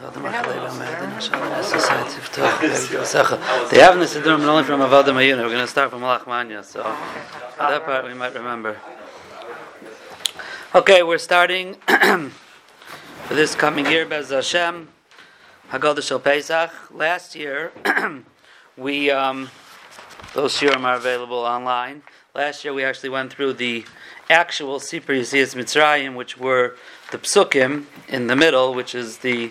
They have Nesidurim only from Avodah Mayuna. We're going to start from Malach Manya, so that part we might remember. Okay, we're starting for this coming year, Bez Hashem, Haggadah Shel Pesach. Last year, we, um, those shiurim are available online. Last year, we actually went through the actual Sipur Yisiyas Mitzrayim, which were the psukim in the middle, which is the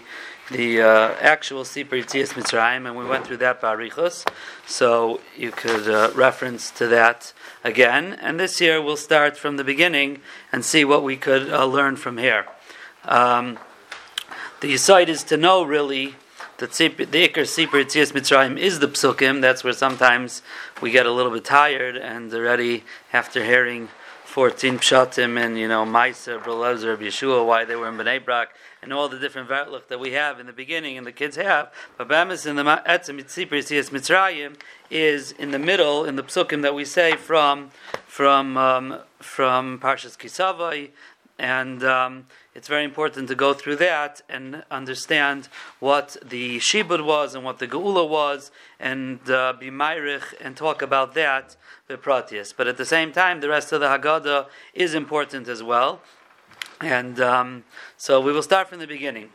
the uh, actual Sipur Yitzias Mitzrayim, and we went through that Barichos, so you could uh, reference to that again. And this year we'll start from the beginning and see what we could uh, learn from here. Um, the site is to know really that the Iker Sipur Yitzias Mitzrayim is the Psukim. That's where sometimes we get a little bit tired and already after hearing 14 pshatim and you know Maisa, Brelezer, Yeshua, why they were in Bnei Brak, and all the different vertluch that we have in the beginning and the kids have. But Bamis in the Etzem Yitzipur Yitzias Mitzrayim is in the middle in the psukim that we say from from um, from Parshas Kisavai, and um, it's very important to go through that and understand what the Shibud was and what the Geula was, and uh, be Myrich and talk about that. But at the same time, the rest of the Haggadah is important as well. And um, so we will start from the beginning.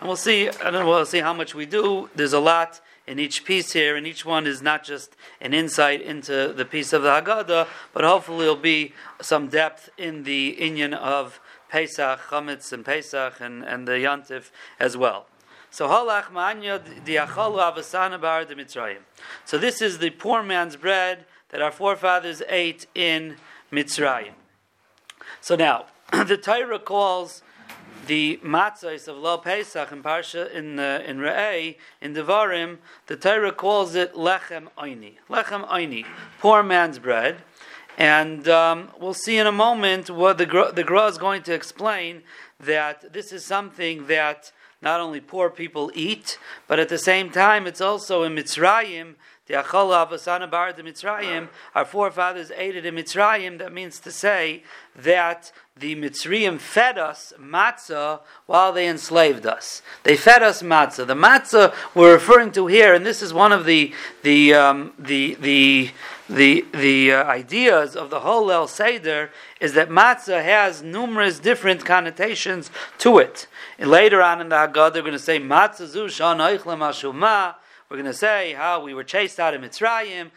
And we'll see, I don't know, we'll see how much we do. There's a lot in each piece here, and each one is not just an insight into the piece of the Haggadah, but hopefully it'll be some depth in the inyan of Pesach, Chametz, and Pesach, and, and the Yantif as well. So halach ma'anya diachalu avasana bar de. So this is the poor man's bread that our forefathers ate in Mitzrayim. So now the Torah calls the matzahs of Lo Pesach in Parsha in uh, in Re'eh in Devarim. The Torah calls it lechem oini, lechem oini, poor man's bread. And um, we'll see in a moment what the the Gra is going to explain that this is something that not only poor people eat, but at the same time it's also in Mitzrayim. The Achala Avasana Bar de Mitzrayim, our forefathers ate it in Mitzrayim. That means to say that the Mitzrayim fed us matzah while they enslaved us. They fed us matzah. The matzah we're referring to here, and this is one of the the um, the the the the uh, ideas of the whole El Seder is that matzah has numerous different connotations to it. And later on in the Haggadah, they're going to say matzah zu shan ashuma. We're going to say how we were chased out of Mitzrayim.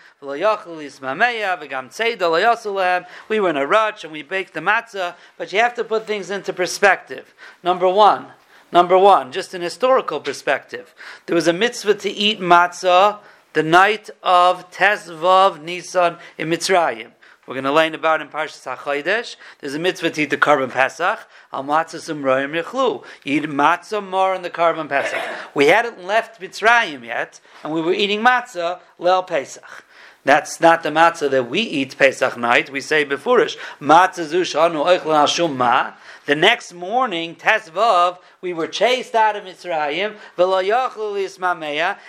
We were in a rush and we baked the matzah. But you have to put things into perspective. Number one, number one, just an historical perspective. There was a mitzvah to eat matzah the night of Tezvav Nisan in Mitzrayim. We're going to learn about in Parshas HaChodesh. There's a mitzvah to eat the korban Pesach. Al matzah sumroyim yechlu. Eat matzah more in the korban Pesach. We hadn't left Mitzrayim yet, and we were eating matzah lel Pesach. That's not the matzah that we eat Pesach night. We say beforish matzah zu shanu oichlan al ma. The next morning, Tesvav, we were chased out of Mitzrayim,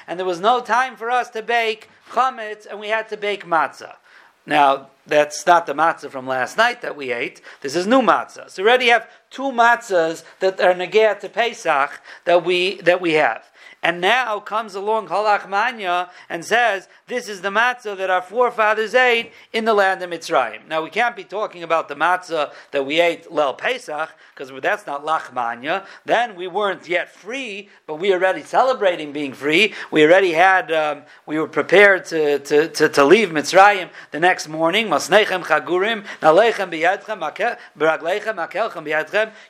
and there was no time for us to bake chametz, and we had to bake matzah. Now, that's not the matzah from last night that we ate. This is new matzah. So we already have two matzahs that are negea to Pesach that we, that we have. And now comes along Halach Manya and says, This is the matzah that our forefathers ate in the land of Mitzrayim. Now we can't be talking about the matzah that we ate Lel Pesach, because that's not Lachmanya. Then we weren't yet free, but we already celebrating being free. We already had, um, we were prepared to, to, to, to, leave Mitzrayim the next morning. Masnechem chagurim,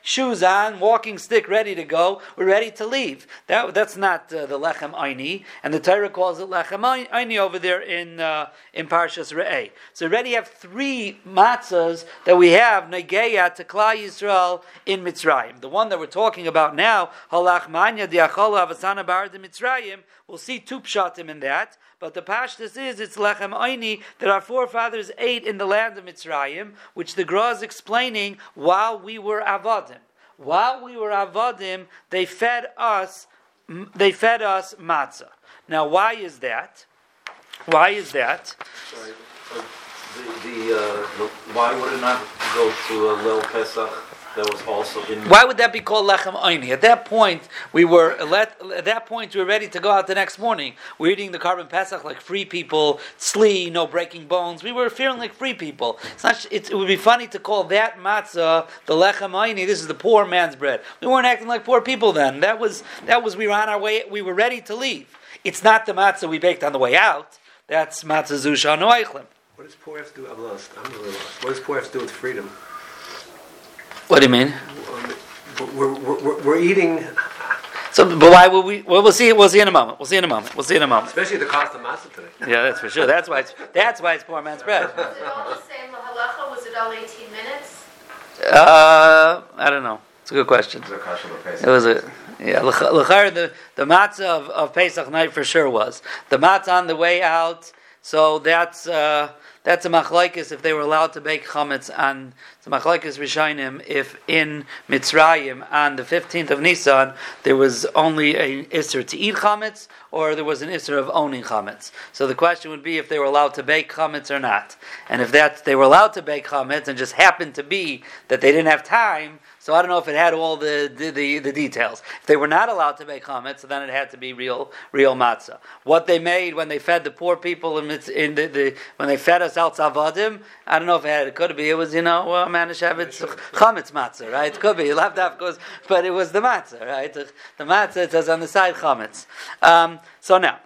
shoes on, walking stick ready to go. We're ready to leave. That, that's not not uh, the lechem aini, and the Torah calls it lechem aini over there in uh, in Parshas Re'eh. So already have three matzahs that we have negeya to Klal Yisrael in Mitzrayim. The one that we're talking about now, halach manya diachol avasana bar de Mitzrayim. We'll see two pshatim in that. But the pashtus is it's lechem aini that our forefathers ate in the land of Mitzrayim, which the Gra is explaining while we were avodim. While we were avodim, they fed us they fed us matzah. Now, why is that? Why is that? Sorry, uh, the, the, uh, the, why would it not go to a Lel Pesach? That was also in. Why would that be called lechem oini? At that point, we were let, at that point we were ready to go out the next morning. We are eating the korban pesach like free people, sli, no breaking bones. We were feeling like free people. It's not, it's, it would be funny to call that matzah the lechem oini. This is the poor man's bread. We weren't acting like poor people then. That was that was we were on our way. We were ready to leave. It's not the matzah we baked on the way out. That's matzah zusha no eichlim. What does poor have to do? I'm lost. I'm really lost. What does poor have to do with freedom? What do you mean? We're, we're, we're, we're eating, So, but why will we? Well, we'll see. We'll see in a moment. We'll see in a moment. We'll see in a moment. especially the cost of matzah today. Yeah, that's for sure. That's why it's that's why it's poor man's bread. Was it all the same halacha? Was it all 18 minutes? Uh, I don't know. It's a good question. It was a yeah. L'chayr the the matzah of, of Pesach night for sure was the matzah on the way out. So that's uh, that's a machlokes if they were allowed to bake chametz on it's a machlokes rishonim if in Mitzrayim on the fifteenth of Nisan there was only an isser to eat chametz or there was an isser of owning chametz. So the question would be if they were allowed to bake chametz or not, and if that they were allowed to bake chametz and just happened to be that they didn't have time. So I don't know if it had all the, the, the, the details. If they were not allowed to make chametz, then it had to be real real matzah. What they made when they fed the poor people in, in the, the when they fed us out zavadim, I don't know if it had. It could be. It was you know uh, Manischewitz chametz matzah, right? It could be. you Left off goes, but it was the matzah, right? The, the matzah it says on the side chametz. Um, so now,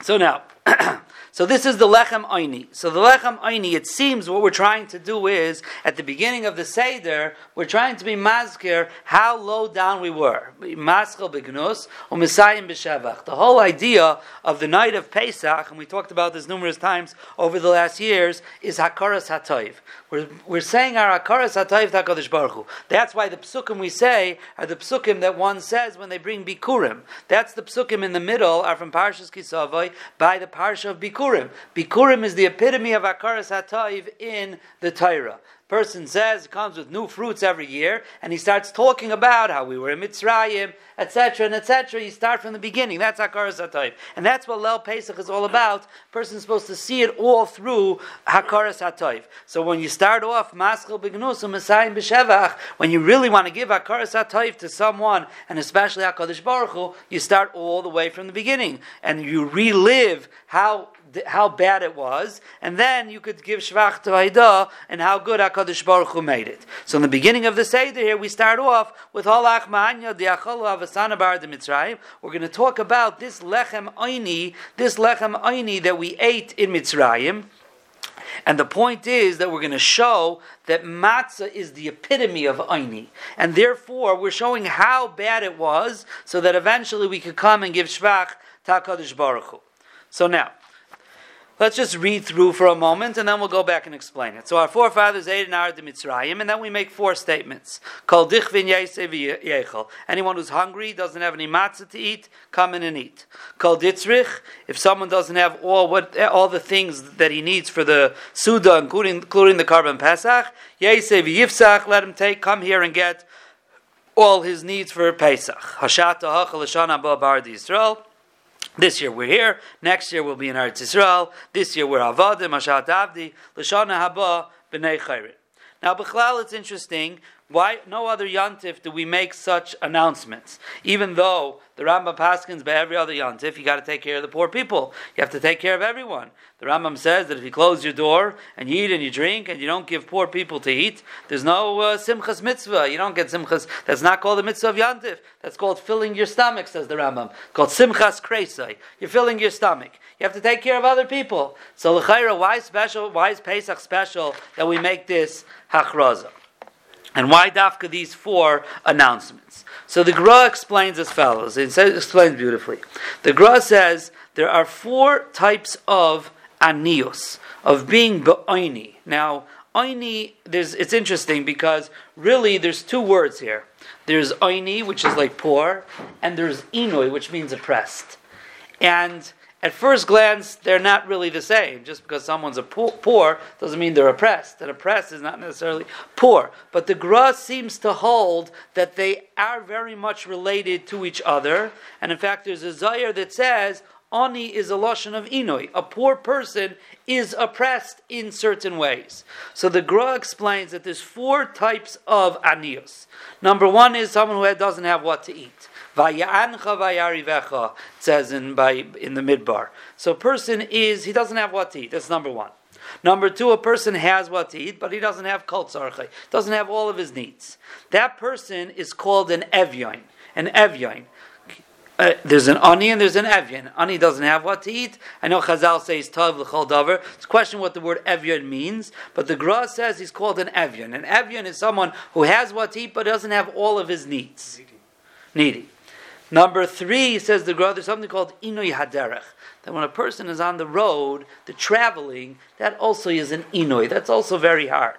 so now. So this is the lechem oini. So the lechem oini, it seems what we're trying to do is, at the beginning of the Seder, we're trying to be mazkir how low down we were. Maschel begnus, or b'shevach. The whole idea of the night of Pesach, and we talked about this numerous times over the last years, is hakaras hatoiv. We're, we're saying our akaras hatoiv HaKadosh Baruch Hu. That's why the psukim we say are the psukim that one says when they bring bikurim. That's the psukim in the middle are from Parshas Kisavoy by the Parsha of Bikurim. Bikurim is the epitome of akaras hatoiv in the Torah person says comes with new fruits every year, and he starts talking about how we were in Mitzrayim, etc., and etc. You start from the beginning. That's Hakaras HaTayv. And that's what Lel Pesach is all about. person's supposed to see it all through Hakaras HaTayv. So when you start off, Maschel Bignus, Messiah B'Shevach, when you really want to give Hakaras HaTayv to someone, and especially HaKadosh Baruch Hu, you start all the way from the beginning, and you relive how how bad it was, and then you could give Shvach to Haida and how good HaKadosh Baruch Hu made it. So in the beginning of the Seder here, we start off with Holach Ma'anya, the Acholu Avasana Bar de Mitzrayim. We're going to talk about this Lechem Oini, this Lechem Oini that we ate in Mitzrayim. And the point is that we're going to show that matzah is the epitome of aini, and therefore we're showing how bad it was, so that eventually we could come and give shvach to Hakadosh Baruch Hu. So now, Let's just read through for a moment and then we'll go back and explain it. So our forefathers ate in Arad Mitzrayim and then we make four statements. Kol. Anyone who's hungry, doesn't have any matzah to eat, come in and eat. Kol ditzrich. If someone doesn't have all what all the things that he needs for the Suda, including, including the korban Pesach, let him take, come here and get all his needs for Pesach. L'shana bar Yisrael. This year we're here. Next year we'll be in Eretz Yisrael. This year we're Avadim, Mashat Avdi, Lashana Haba, B'nei Chayrit. Now, Bechlal, it's interesting. Why no other yantif do we make such announcements? Even though the Rambam paskins by every other yantif, you got to take care of the poor people. You have to take care of everyone. The Rambam says that if you close your door and you eat and you drink and you don't give poor people to eat, there's no uh, simchas mitzvah. You don't get simchas. That's not called the mitzvah of yantif. That's called filling your stomach, says the Rambam. called simchas kresai. You're filling your stomach. You have to take care of other people. So l'chayra, why special? Why is Pesach special that we make this hachraza? And why dafka these four announcements? So the Gra explains as follows. It says, explains beautifully. The Gra says there are four types of anios, of being be'oini. Now, oini, there's, it's interesting because really there's two words here. There's oini, which is like poor, and there's inoi, which means oppressed. And at first glance, they're not really the same. Just because someone's a poor, poor doesn't mean they're oppressed. That oppressed is not necessarily poor. But the Gra seems to hold that they are very much related to each other. And in fact, there's a Zayar that says Ani is a lotion of inoi. A poor person is oppressed in certain ways. So the Gra explains that there's four types of anios. Number one is someone who doesn't have what to eat. Vayarivecha says in by in the midbar. So a person is he doesn't have what to eat. That's number one. Number two, a person has what to eat, but he doesn't have kol doesn't have all of his needs. That person is called an evyon. An evyon. Uh, there's an ani and there's an evyon. Ani doesn't have what to eat. I know Chazal says tav l'chol davar. It's a question what the word evyon means, but the Gra says he's called an evyon. An evyon is someone who has what to eat but doesn't have all of his needs. Needy. Needy. Number three says the Gra. There's something called inui haderech that when a person is on the road, the traveling, that also is an inoy. That's also very hard.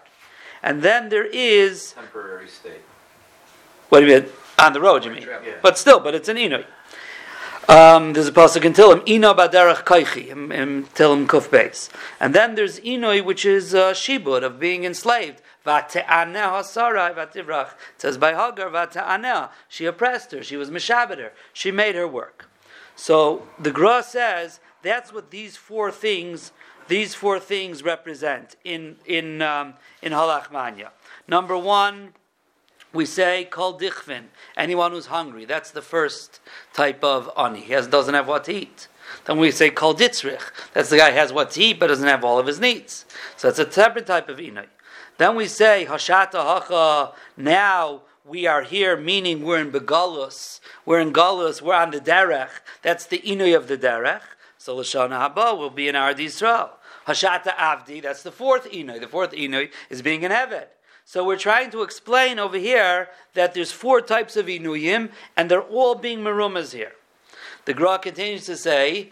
And then there is temporary state. What do you mean? On the road, you mean? Yeah. But still, but it's an inoy. Um, there's a pasuk in Tillim, Ino baderach kaichi, in Tillim kuf beis. And then there's Inoi, which is uh, shibud, of being enslaved. Vativrach. It says by Hagar. She oppressed her, she was mishabed she made her work. So the Gra says that's what these four things these four things represent in in um, in Halachmanya. Number one, we say kol dichvin, anyone who's hungry. That's the first type of ani. He has, doesn't have what to eat. Then we say kol ditzrich. That's the guy who has what to eat but doesn't have all of his needs. So that's a separate type of inay. Then we say hashata hacha. Now we are here, meaning we're in Begalus, we're in Galus, we're on the Derech. That's the Inui of the Derech. So Lashana Haba will be in Ard Yisrael. Hashata Avdi, that's the fourth Inui. The fourth Inui is being in Eved. So we're trying to explain over here that there's four types of Inuyim, and they're all being Marumas here. The Gra continues to say,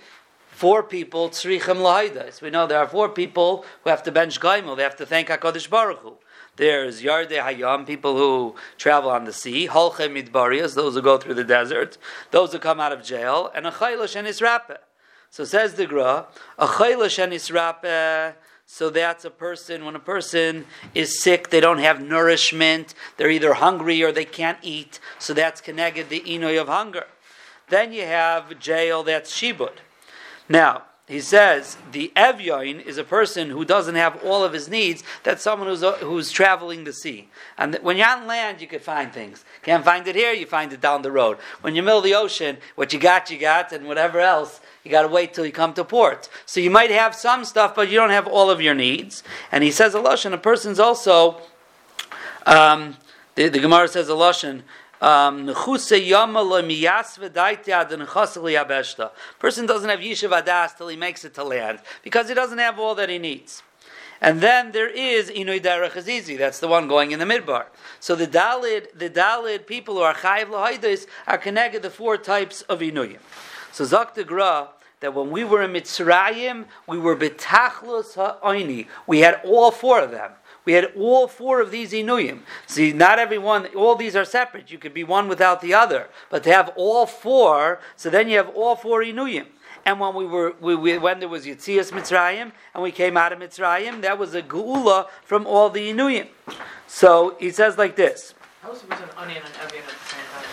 four people, Tzrichem Lahaidas. We know there are four people who have to bench Gaimel, they have to thank HaKadosh Baruch Hu. There's Yarde Hayam, people who travel on the sea, Holche Midbarias, those who go through the desert, those who come out of jail, and a Chaylash and Isrape. So says the Gra, a Chaylash and Isrape, so that's a person, when a person is sick, they don't have nourishment, they're either hungry or they can't eat, so that's connected the Inoy of hunger. Then you have jail, that's Shibud. Now, he says the Evyoin is a person who doesn't have all of his needs. That's someone who's, who's traveling the sea. And when you're on land, you can find things. Can't find it here, you find it down the road. When you're middle of the ocean, what you got, you got, and whatever else, you got to wait till you come to port. So you might have some stuff, but you don't have all of your needs. And he says a. A person's also. Um, the, the Gemara says a. Um, person doesn't have yishuv adas till he makes it to land because he doesn't have all that he needs. And then there is Inui Derech Azizi, that's the one going in the midbar. So the Dalid, the Dalid people who are Chayiv Lahaidis are connected the four types of Inuyim. So Zak Gra, that when we were in Mitzrayim, we were Betachlus Ha'oini. We had all four of them. We had all four of these inuyim. See, not every one, all these are separate. You could be one without the other. But to have all four, so then you have all four inuyim. And when we were, we, we, when there was Yitzias Mitzrayim, and we came out of Mitzrayim, that was a geula from all the inuyim. So he says like this. How is a person onion and at the same time?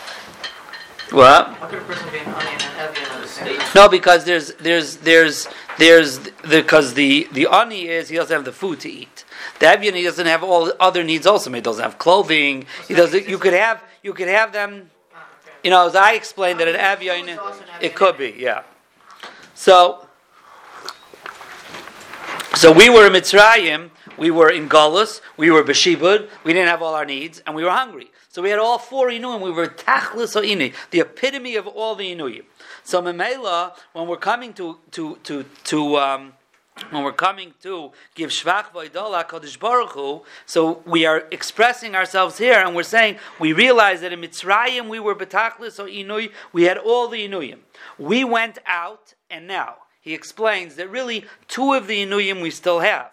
What? How could a person be an onion and evian at the same? No, because there's there's there's there's because the the ani is he doesn't have the food to eat. The Evyan he doesn't have all other needs also. He doesn't have clothing. He doesn't. You could have you could have them. Ah, you know, as I explained that an Evyan, it could be, yeah. So, so we were in Mitzrayim. We were in Galus. We were Beshibud. We didn't have all our needs, and we were hungry. So we had all four Inuyim. We were Tachlis Ini, the epitome of all the Inuyim. So Memela, when we're coming to to to to um, when we're coming to give Shvach Vaidola Kodesh Baruch Hu, so we are expressing ourselves here and we're saying we realize that in Mitzrayim we were Betachlis or Inui, we had all the Inuyim. We went out and now he explains that really two of the Inuyim we still have.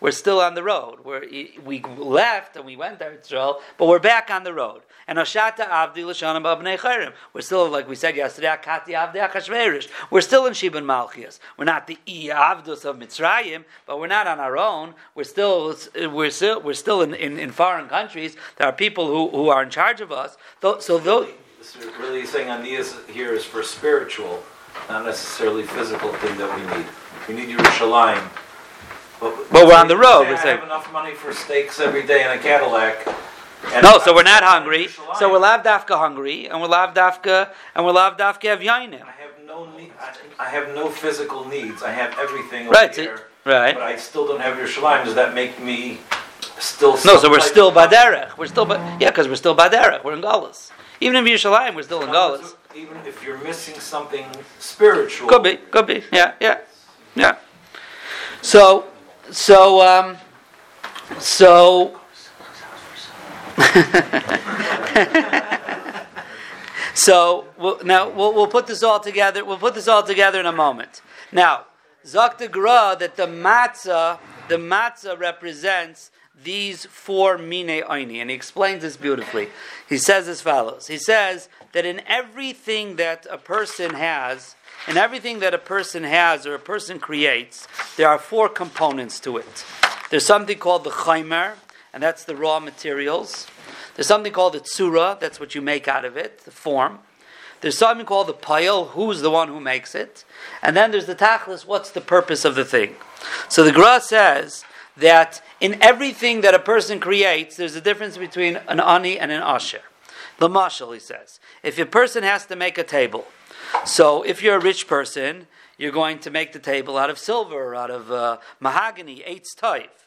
We're still on the road. We're, we left and we went to Israel, but we're back on the road. And Hashata Avdi Lashana Babnei. We're still, like we said yesterday, Akati Avdi Achashverish. We're still in Shibin Malchias. We're not the I Avdus of Mitzrayim, but we're not on our own. We're still, we're still, we're still in, in, in foreign countries. There are people who, who are in charge of us. So, though, really saying aniyas here is for spiritual, not necessarily physical thing that we need. We need Yerushalayim. But, But we're on the road, we're I have enough money for steaks every day in a Cadillac. and No, so we're not hungry. So we're lav dafka hungry, and we're lav dafka, and we're lav dafka have yainim. I have no need. I, I have no physical needs. I have everything over Right, here. right. But I still don't have Yerushalayim. Does that make me still? No, so we're still baderech. We're still, ba- yeah, because we're still baderech. We're in Galus. Even in Yerushalayim, we're still in Galus. Even if you're missing something spiritual. Could be, could be. Yeah, yeah, yeah. So, so, um, so. so we'll, now we'll, we'll put this all together. We'll put this all together in a moment. Now, Zakta Gra that the matzah, the matzah represents these four mine aini, and he explains this beautifully. He says as follows. He says that in everything that a person has, in everything that a person has or a person creates, there are four components to it. There's something called the chaimer, and that's the raw materials. There's something called the tsura, that's what you make out of it, the form. There's something called the pile, who's the one who makes it. And then there's the tachlis, what's the purpose of the thing. So the Gra says that in everything that a person creates, there's a difference between an ani and an asher. The mashal, he says. If a person has to make a table, so if you're a rich person, you're going to make the table out of silver, out of uh, mahogany, eight type.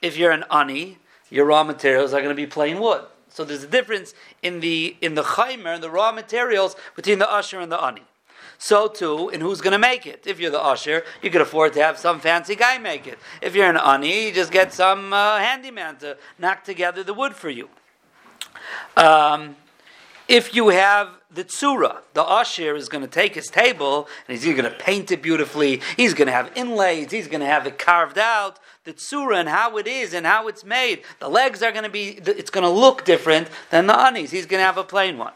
If you're an ani, your raw materials are going to be plain wood. So there's a difference in the in the chaimer, and the raw materials between the usher and the ani. So too, in who's going to make it. If you're the usher, you can afford to have some fancy guy make it. If you're an ani, you just get some uh, handyman to knock together the wood for you. Um, if you have the tsura, the usher is going to take his table and he's going to paint it beautifully. He's going to have inlays. He's going to have it carved out. The tsura and how it is and how it's made. The legs are going to be. It's going to look different than the anis. He's going to have a plain one.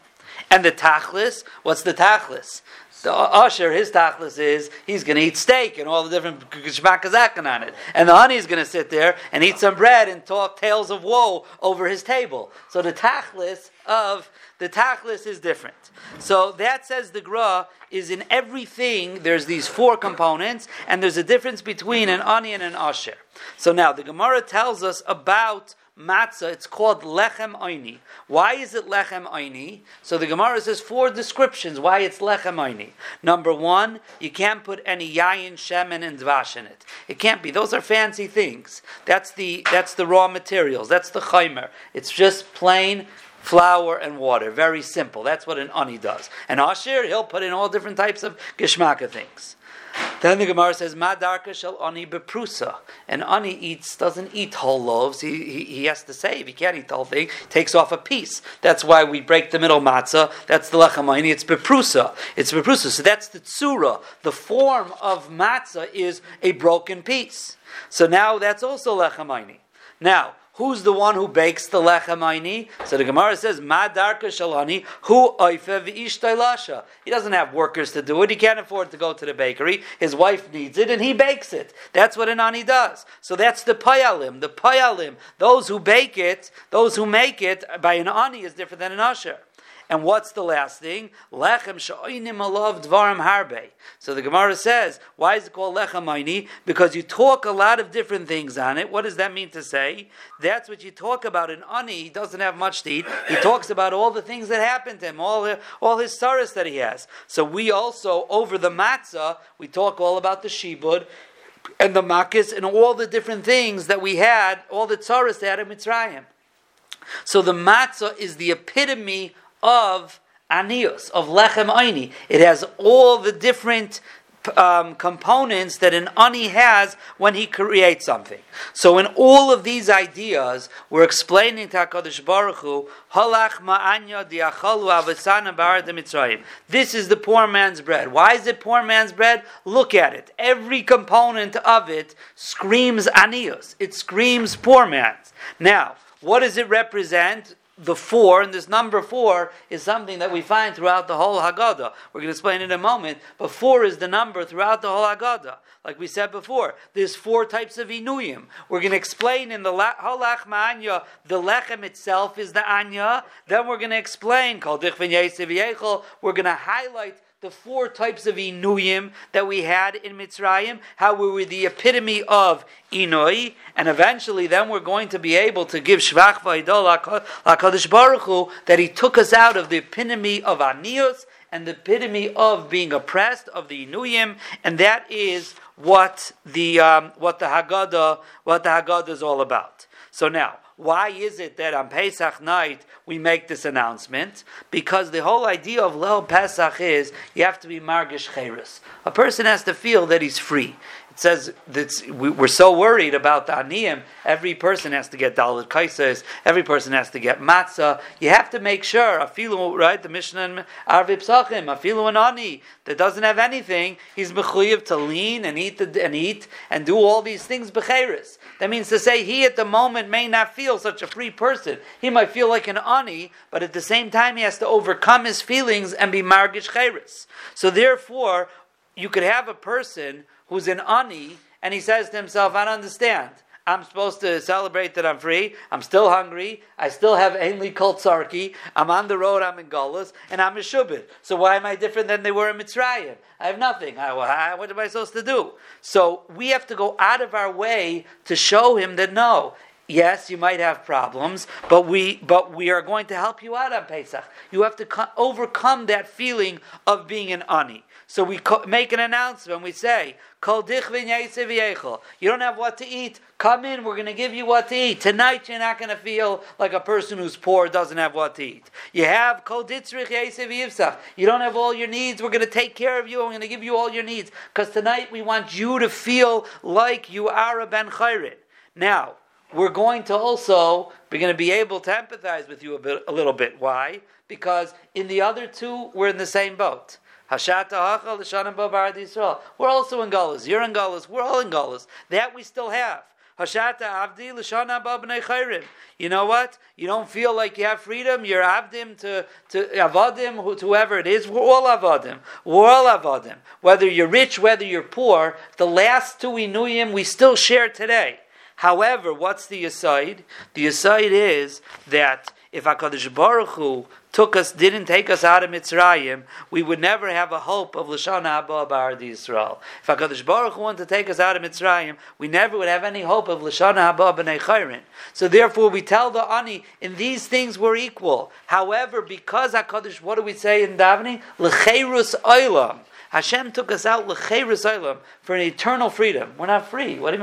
And the tachlis, what's the tachlis? The usher, his tachlis is he's going to eat steak and all the different shmakazakan on it, and the honey's going to sit there and eat some bread and talk tales of woe over his table. So the tachlis of the tachlis is different. So that says the gra is in everything. There's these four components, and there's a difference between an ani and an asher. So now the Gemara tells us about matzah. It's called lechem oini. Why is it lechem oini? So the Gemara says four descriptions why it's lechem oini. Number one, you can't put any yayin, shemen, and dvash in it. It can't be. Those are fancy things. That's the that's the raw materials. That's the chaimer. It's just plain flour and water. Very simple. That's what an ani does. And ashir, he'll put in all different types of geshmaka things. Then the Gemara says, "Ma darka shel ani beprusa." And ani eats doesn't eat whole loaves. He, he, he has to save. He can't eat the whole thing. Takes off a piece. That's why we break the middle matzah. That's the lechem ani. It's beprusa. It's beprusa. So that's the tsura. The form of matzah is a broken piece. So now that's also lechem ani. Now. Who's the one who bakes the lechem aini? So the Gemara says, Ma darka shalani, hu oife v'ishtailasha. He doesn't have workers to do it. He can't afford to go to the bakery. His wife needs it, and he bakes it. That's what an ani does. So that's the payalim. The payalim, those who bake it, those who make it by an ani is different than an usher. And what's the last thing? Lechem sha'oinim alav dvarim harbe. So the Gemara says, why is it called lechem aini? Because you talk a lot of different things on it. What does that mean to say? That's what you talk about. In ani, he doesn't have much to eat. He talks about all the things that happened to him, all, all his sorrows that he has. So we also, over the matzah, we talk all about the shibud and the makis and all the different things that we had, all the tzaras that had in Mitzrayim. So the matzah is the epitome of anios, of lechem aini. It has all the different um, components that an ani has when he creates something. So in all of these ideas, we're explaining to HaKadosh Baruch Hu, halach ma'anya diachalu avasana bar Mitzrayim. This is the poor man's bread. Why is it poor man's bread? Look at it. Every component of it screams anios. It screams poor man's. Now, what does it represent? The four, and this number four is something that we find throughout the whole Haggadah. We're going to explain in a moment, but four is the number throughout the whole Haggadah. Like we said before, there's four types of Inuyim. We're going to explain in the Halach Ma'anya, the Lechem itself is the Anya. Then we're going to explain, we're going to highlight the four types of inuyim that we had in Mitzrayim, how we were the epitome of inui, and eventually then we're going to be able to give shvach Baruch Hu, that He took us out of the epitome of anios and the epitome of being oppressed, of the inuyim, and that is what the, um, what the Haggadah, what the Haggadah is all about. So now, why is it that on Pesach night we make this announcement? Because the whole idea of Leil Pesach is you have to be Margish Cheres. A person has to feel that he's free. It says that we're so worried about the aniyim. Every person has to get dalit kaises. Every person has to get matzah. You have to make sure. Afilu, right? The Mishnah and Arvib Sachim. Afilu an ani that doesn't have anything. He's mechuyev to lean and eat the, and eat and do all these things becheres. That means to say he at the moment may not feel such a free person. He might feel like an ani, but at the same time he has to overcome his feelings and be margish cheres. So therefore, you could have a person who's an ani, and he says to himself, I don't understand. I'm supposed to celebrate that I'm free. I'm still hungry. I still have Ainley Koltsarki. I'm on the road. I'm in Golas, and I'm a Shubit. So why am I different than they were in Mitzrayim? I have nothing. I, what am I supposed to do? So we have to go out of our way to show him that no, Yes, you might have problems, but we but we are going to help you out on Pesach. You have to co- overcome that feeling of being an ani. So we co- make an announcement. We say, "Kol You don't have what to eat. Come in. We're going to give you what to eat tonight. You're not going to feel like a person who's poor doesn't have what to eat. You have kol You don't have all your needs. We're going to take care of you. I'm going to give you all your needs because tonight we want you to feel like you are a ben chayrin. Now we're going to also we're going to be able to empathize with you a bit, a little bit. Why? Because in the other two, we're in the same boat. We're also in Gullus. You're in Gullus. We're all in Gullus. That we still have. Hashata Avdi Lashana Babnei. You know what? You don't feel like you have freedom. You're Avdim to, to Avadim, whoever it is. We're all Avadim. We're all Avadim. Whether you're rich, whether you're poor, the last two Inuyim we still share today. However, what's the aside? The aside is that if Hakadosh Baruch Hu took us, didn't take us out of Mitzrayim, we would never have a hope of Lashon Haba Bar Yisrael. If Hakadosh Baruch Hu wanted to take us out of Mitzrayim, we never would have any hope of Lashon Haba B'nei Chayrin. So therefore, we tell the ani in these things we're equal. However, because Hakadosh, what do we say in davening? Lecherus Olam. Hashem took us out for an eternal freedom. We're not free. What.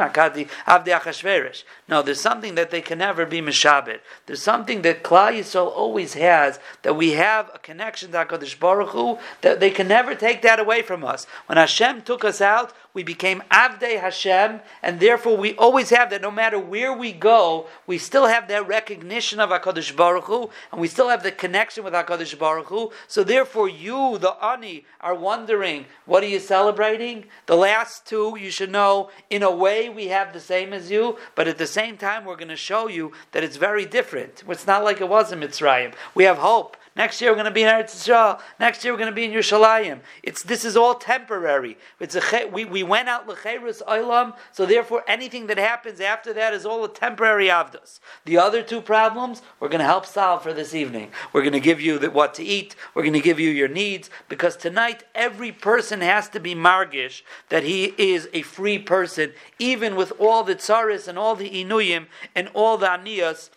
No, there's something that they can never be mishabit. There's something that Klal Yisrael always has that we have a connection to Hakadosh Baruch Hu that they can never take that away from us. When Hashem took us out, we became Avdei Hashem, and therefore we always have that. No matter where we go, we still have that recognition of Hakadosh Baruch Hu, and we still have the connection with Hakadosh Baruch Hu. So therefore, you, the ani, are wondering what are you celebrating? The last two, you should know, in a way, we have the same as you, but at the same time, we're going to show you that it's very different. It's not like it was in Mitzrayim. We have hope. Next year we're going to be in Eretz Yisrael. Next year we're going to be in Yerushalayim. It's this is all temporary. It's a we, we went out lecherus olam, so therefore anything that happens after that is all a temporary avdas. The other two problems we're going to help solve for this evening. We're going to give you the, what to eat. We're going to give you your needs because tonight every person has to be margish that he is a free person, even with all the tsaris and all the inuyim and all the aniyas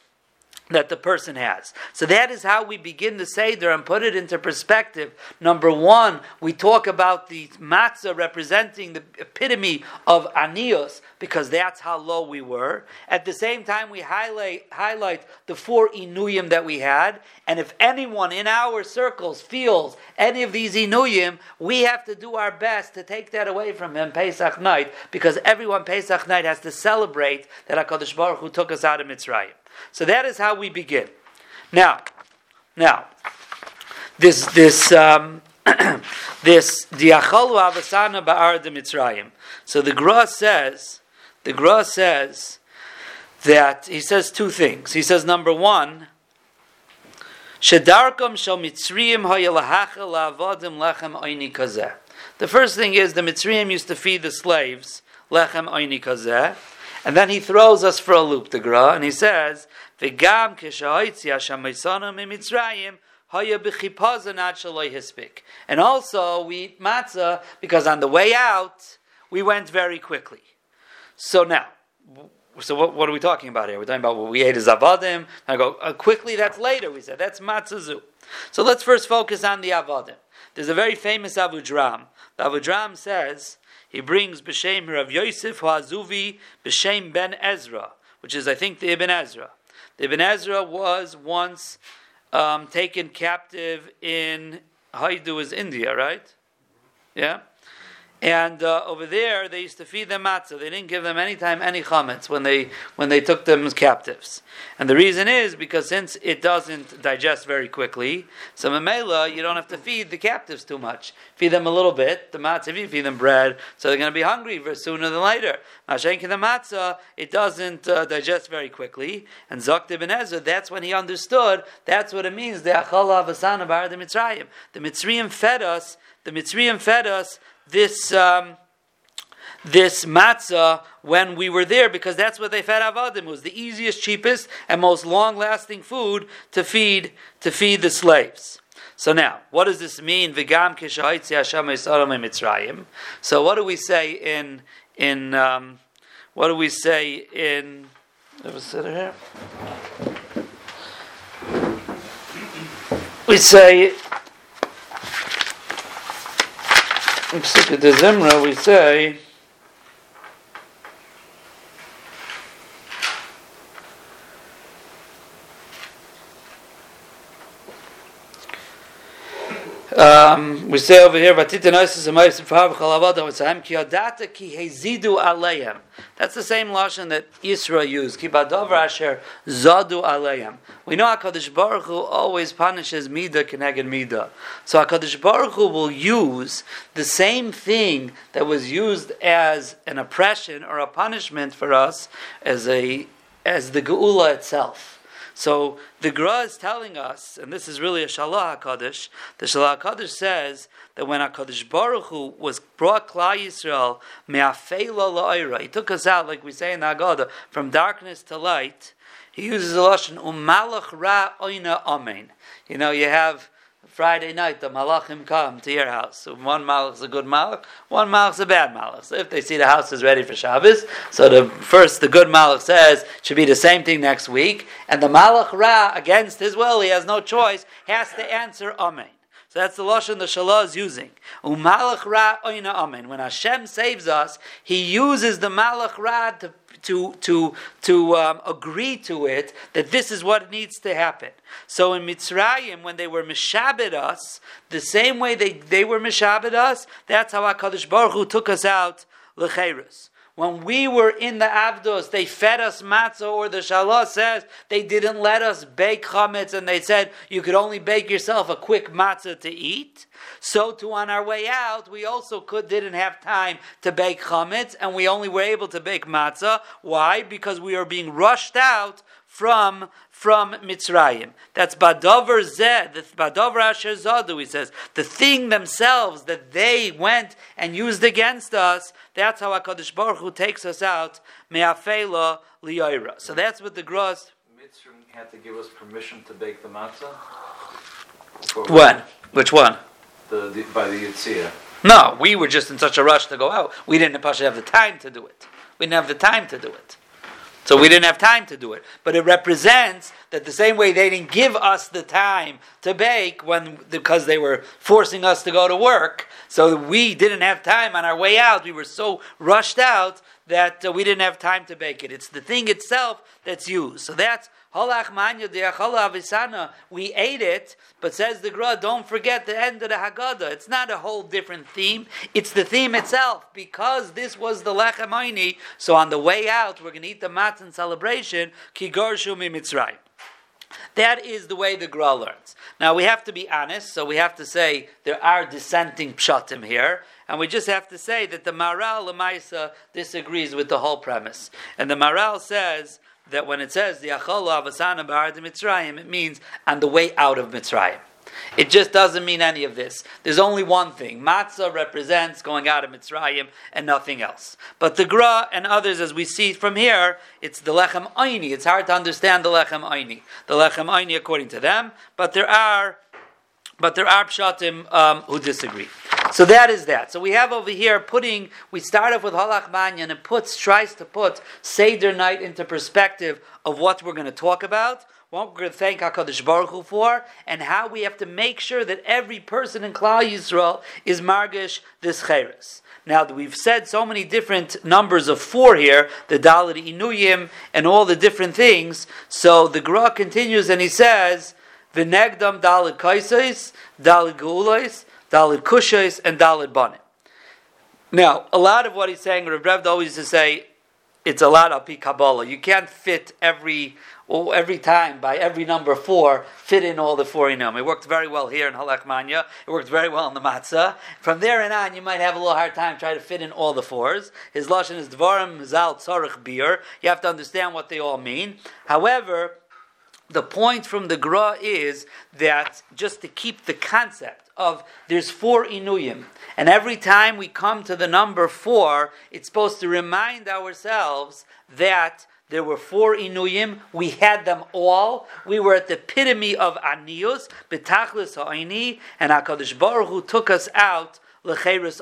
that the person has. So that is how we begin the Seder and put it into perspective. Number one, we talk about the matzah representing the epitome of anios because that's how low we were. At the same time, we highlight, highlight the four inuyim that we had. And if anyone in our circles feels any of these inuyim, we have to do our best to take that away from him Pesach night because everyone Pesach night has to celebrate that HaKadosh Baruch Hu took us out of Mitzrayim. So that is how we begin. Now, now, this this um, this diacholu avasana ba'ar de Mitzrayim. So the Gra says, the Gra says that he says two things. He says number one, Shedarkom shel Mitzrayim hayalahacha la'avodim lechem oini kazeh. The first thing is the Mitzrayim used to feed the slaves lechem oini kazeh, and then he throws us for a loop, the Gra, and he says, "V'gam kishahoitzi Hashem mimitzrayim." And also, we eat matzah because on the way out, we went very quickly. So now, so what, what, are we talking about here? We're talking about what we ate as avadim. I go uh, quickly. That's later. We said that's matzazu. So let's first focus on the avadim. There's a very famous avudram. The avudram says he brings b'shem Rav Yosef Hazuvi b'shem Ben Ezra, which is I think the Ibn Ezra. The Ibn Ezra was once um, taken captive in Haidu is India, right? Yeah. And uh, over there, they used to feed them matzah. They didn't give them any time any chametz when they when they took them as captives. And the reason is because since it doesn't digest very quickly, so memela you don't have to feed the captives too much. Feed them a little bit. The matzah, if you feed them bread, so they're going to be hungry sooner than later. Mashenk the matzah, it doesn't uh, digest very quickly. And Zok ibn Ezra, that's when he understood. That's what it means. The achala avasana bar the Mitzrayim. The Mitzrayim fed us. The Mitzrayim fed us this um, this matzah when we were there because that's what they fed avadim. It was the easiest, cheapest, and most long-lasting food to feed to feed the slaves. So now, what does this mean? So what do we say in in um, what do we say in? Ever sit here? We say in Psukkah de Zimra, we say, Um, we say over here. That's the same lashon that Yisra used. Zadu. We know Hakadosh Baruch Hu always punishes mida keneged mida. So Hakadosh Baruch Hu will use the same thing that was used as an oppression or a punishment for us as a as the geula itself. So the Gra is telling us, and this is really a Shalah HaKadosh, the Shalah HaKadosh says that when HaKadosh Baruch Hu was brought Klal Yisrael, me'afeila la'ira, he took us out, like we say in the Haggadah, from darkness to light, he uses a lashon umalach ra oina amen. You know, you have Friday night, the malachim come to your house. So one malach is a good malach, one malach is a bad malach. So if they see the house is ready for Shabbos, so the first, the good malach says, should be the same thing next week, and the malach ra, against his will, he has no choice, has to answer amen. So that's the lashon the shalah is using. Umalach ra oina amen. When Hashem saves us, He uses the malach ra to to to to um, agree to it that this is what needs to happen. So in Mitzrayim, when they were mishabed us, the same way they, they were mishabed us, that's how Hakadosh Baruch Hu took us out lecherus. When we were in the Avdos, they fed us matzah, or the Shalah says they didn't let us bake chametz, and they said you could only bake yourself a quick matzah to eat. So too, on our way out, we also could didn't have time to bake chametz, and we only were able to bake matzah. Why? Because we are being rushed out from from Mitzrayim. That's Badover Zed, the Badover Asher Zadu, he says. The thing themselves that they went and used against us, that's how HaKadosh Baruch Hu takes us out, Me'afela Liyaira. So that's what the Gross... Mitzrayim had to give us permission to bake the matzah? When? Which one? The, the, by the Yitzhak. No, we were just in such a rush to go out. We didn't have the time to do it. We didn't have the time to do it. So we didn't have time to do it. But it represents that the same way they didn't give us the time to bake when because they were forcing us to go to work. So we didn't have time on our way out. We were so rushed out that uh, we didn't have time to bake it. It's the thing itself that's used. So that's. We ate it, but says the Gra, don't forget the end of the Haggadah. It's not a whole different theme. It's the theme itself. Because this was the Lechem so on the way out, we're going to eat the matzah celebration, Ki Gorshu Mitzrayim. That is the way the Gra learns. Now we have to be honest, so we have to say there are dissenting pshatim here, and we just have to say that the Maral Lamaisa disagrees with the whole premise. And the Maral says that when it says the Achol Avasana Bar Mitzrayim, it means on the way out of Mitzrayim. It just doesn't mean any of this. There's only one thing. Matzah represents going out of Mitzrayim and nothing else. But the Gra and others, as we see from here, it's the Lechem Aini. It's hard to understand the Lechem Aini. The Lechem Aini according to them, but there are but there are pshatim um, who disagree. So that is that. So we have over here putting, we start off with Halach Manyan and puts, tries to put Seder night into perspective of what we're going to talk about what we're going to thank HaKadosh Baruch Hu for, and how we have to make sure that every person in Klal Yisrael is margish this cheres. Now, we've said so many different numbers of four here, the Dalit Inuyim, and all the different things. So the Gra continues and he says, V'negdam Dalit Kaisais, Dalit Geulais, Dalit Kushais, and Dalit Banim. Now, a lot of what he's saying, Rav Rev always to say, it's a lot of Kabbalah. You can't fit every well, every time by every number four fit in all the four inum. It worked very well here in Ha Lachma Anya. It worked very well in the matzah. From there and on, you might have a little hard time trying to fit in all the fours. His lashon is dvarim zal tzarich beer. You have to understand what they all mean. However, the point from the Gra is that just to keep the concept of there's four inuyim, and every time we come to the number four, it's supposed to remind ourselves that there were four inuyim. We had them all. We were at the epitome of anius, betachlis ha'ini, and Hakadosh Baruch Hu took us out lecheres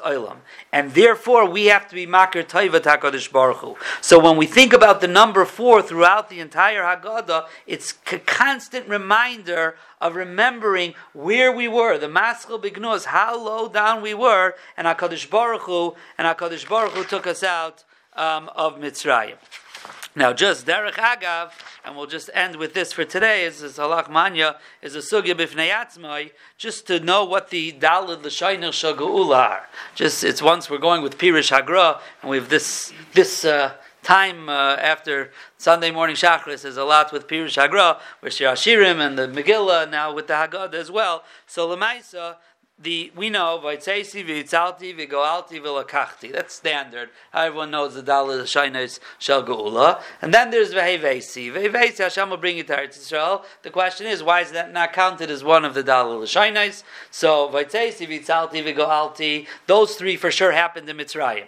and therefore we have to be makir taiva Hakadosh Baruch Hu. So when we think about the number four throughout the entire Haggadah, it's a constant reminder of remembering where we were, the maskal bignus, how low down we were, and Hakadosh Baruch Hu, and Hakadosh Baruch Hu took us out um, of Mitzrayim. Now, just Derech Agav, and we'll just end with this for today, is this Ha Lachma Anya, is a Sugya Bifnei Atzmai, just to know what the Dalid L'Shaynir Shagu'ula are. Just, it's once we're going with Pirish Hagra, and we have this, this, uh, time uh, after Sunday morning Shachris is a lot with Pirush Hagra, with Shir Hashirim and the Megillah, now with the Haggadah as well. So Lemaisa, the we know vaytzeisi v'yitzalti v'goalti v'lakachti. That's standard. Everyone knows the dalit shainis shel geula. And then there's vehevesi. Vehevesi Hashem will bring you to Eretz Yisrael. The question is, why is that not counted as one of the dalit shainis? So vaytzeisi v'yitzalti v'goalti. Those three for sure happened in Mitzrayim.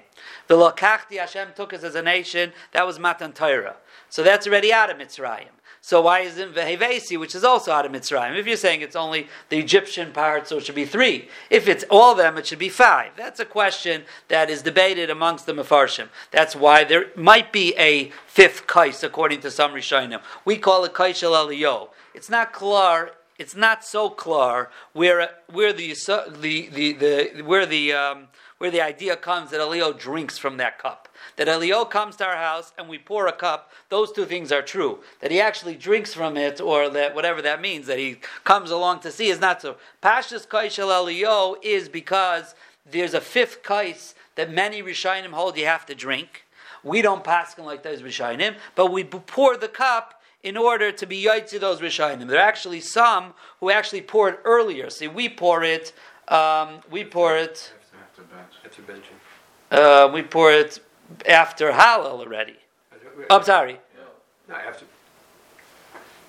V'lakachti Hashem took us as a nation. That was Matan Torah. So that's already out of Mitzrayim. So why isn't Vehevesi, which is also out of Mitzrayim? If you're saying it's only the Egyptian part, so it should be three. If it's all of them, it should be five. That's a question that is debated amongst the Mefarshim. That's why there might be a fifth kais, according to some Rishonim. We call it kais shel Eliyo. It's not klar. It's not so klar where where the the the, the where the um, where the idea comes that Eliyo drinks from that cup that Elio comes to our house and we pour a cup, those two things are true. That he actually drinks from it, or that whatever that means, that he comes along to see, is not so. Pashas Kaishel Elio is because there's a fifth kais that many Rishonim hold you have to drink. We don't them like those Rishonim, but we pour the cup in order to be to those Rishonim. There are actually some who actually pour it earlier. See, we pour it, um, we pour it. After benching. Uh, we pour it after Hallel already. I'm sorry. No, after.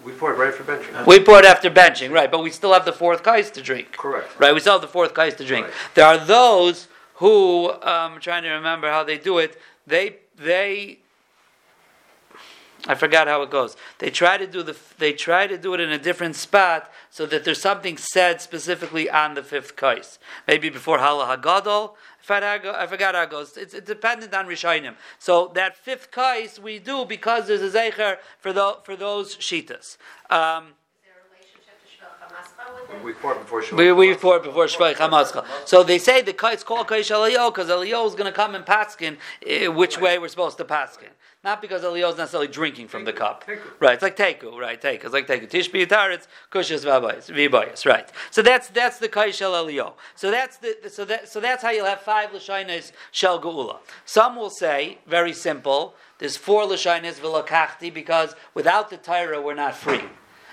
We pour it right after benching. We pour it after benching, right? But we still have the fourth kais to drink. Correct. Right, we still have the fourth kais to drink. Right. There are those who um, I'm trying to remember how they do it. They they I forgot how it goes. They try to do the they try to do it in a different spot so that there's something said specifically on the fifth kais. Maybe before Hala Hagadol. I forgot how it goes. It's, it's dependent on Rishonim. So that fifth kais we do because there's a zecher for the, for those shitas. Um, We pour it before Shabbat. we, we pour it before Shvay Chamascha. So they say the it's called Kaish Eliyahu because Eliyahu is going to come and paskin uh, which way we're supposed to paskin. Not because Eliyahu is necessarily drinking from the cup. Right, it's like Teku, right, Teku. It's like Teku. Tishbi Taritz, Kushas Vibayas, right. So that's that's the Kaish Eliyahu. So that's the so that so that's how you'll have five Lashainas Shel Geula. Some will say, very simple, there's four Lashainas Vilakachti because without the Torah we're not free.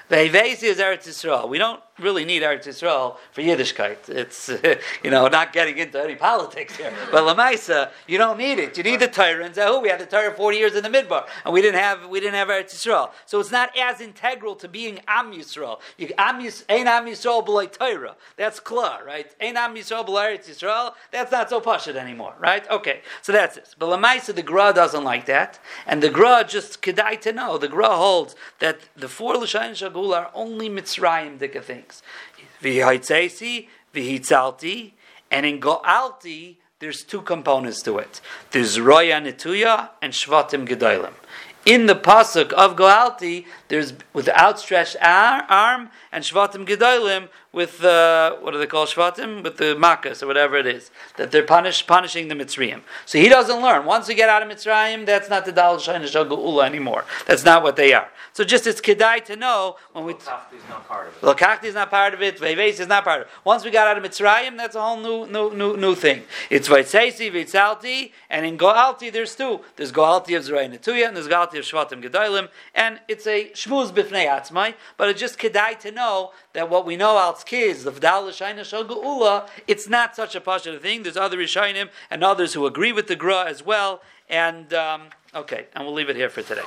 Vehevesi is Eretz Yisrael. We don't really need Eretz Yisrael for Yiddishkeit. It's you know not getting into any politics here, but Lamaisa, you don't need it. You need the Torah. And Zahu, we had the Torah forty years in the Midbar, and we didn't have we didn't have Eretz Yisrael. So it's not as integral to being Am Yisrael. You, Am Yis, Ein Am Yisrael b'lay Torah. That's klar, right? Ein Am Yisrael b'lay Eretz Yisrael. That's not so pashut anymore, right? Okay, so that's it. But Lamaisa, the Gra doesn't like that, and the Gra just kedai to know. The Gra holds that the four L'shayin Shagul are only Mitzrayim dika things. V'hitzesi, v'hitzalti, and in Go'alti, there's two components to it. There's Roya Netuya and Shvatim Gedolim. In the pasuk of Goalti, there's with the outstretched arm and Shvatim Gedolim with uh, what do they call Shvatim? With the Makas or whatever it is that they're punish, punishing the Mitzrayim. So he doesn't learn. Once we get out of Mitzrayim, that's not the Dal Shaina Ula anymore. That's not what they are. So just it's kedai to know when we. Tafti is not part of it. Lakakti is not part of it. Veves is not part of it. Once we got out of Mitzrayim, that's a whole new, new, new, new thing. It's Vaitseisi, Vaitzalti, and in Goalti there's two. There's Goalti of Zerai Netuya, and there's Goalti of Shvatim Gedolim, and it's a shmuz bifnei atzmai. But it's just kedai to know that what we know out kids, the V'dal L'Shaina Shal it's not such a pasha thing. There's other Rishainim and others who agree with the Gra as well. And um, okay, and we'll leave it here for today.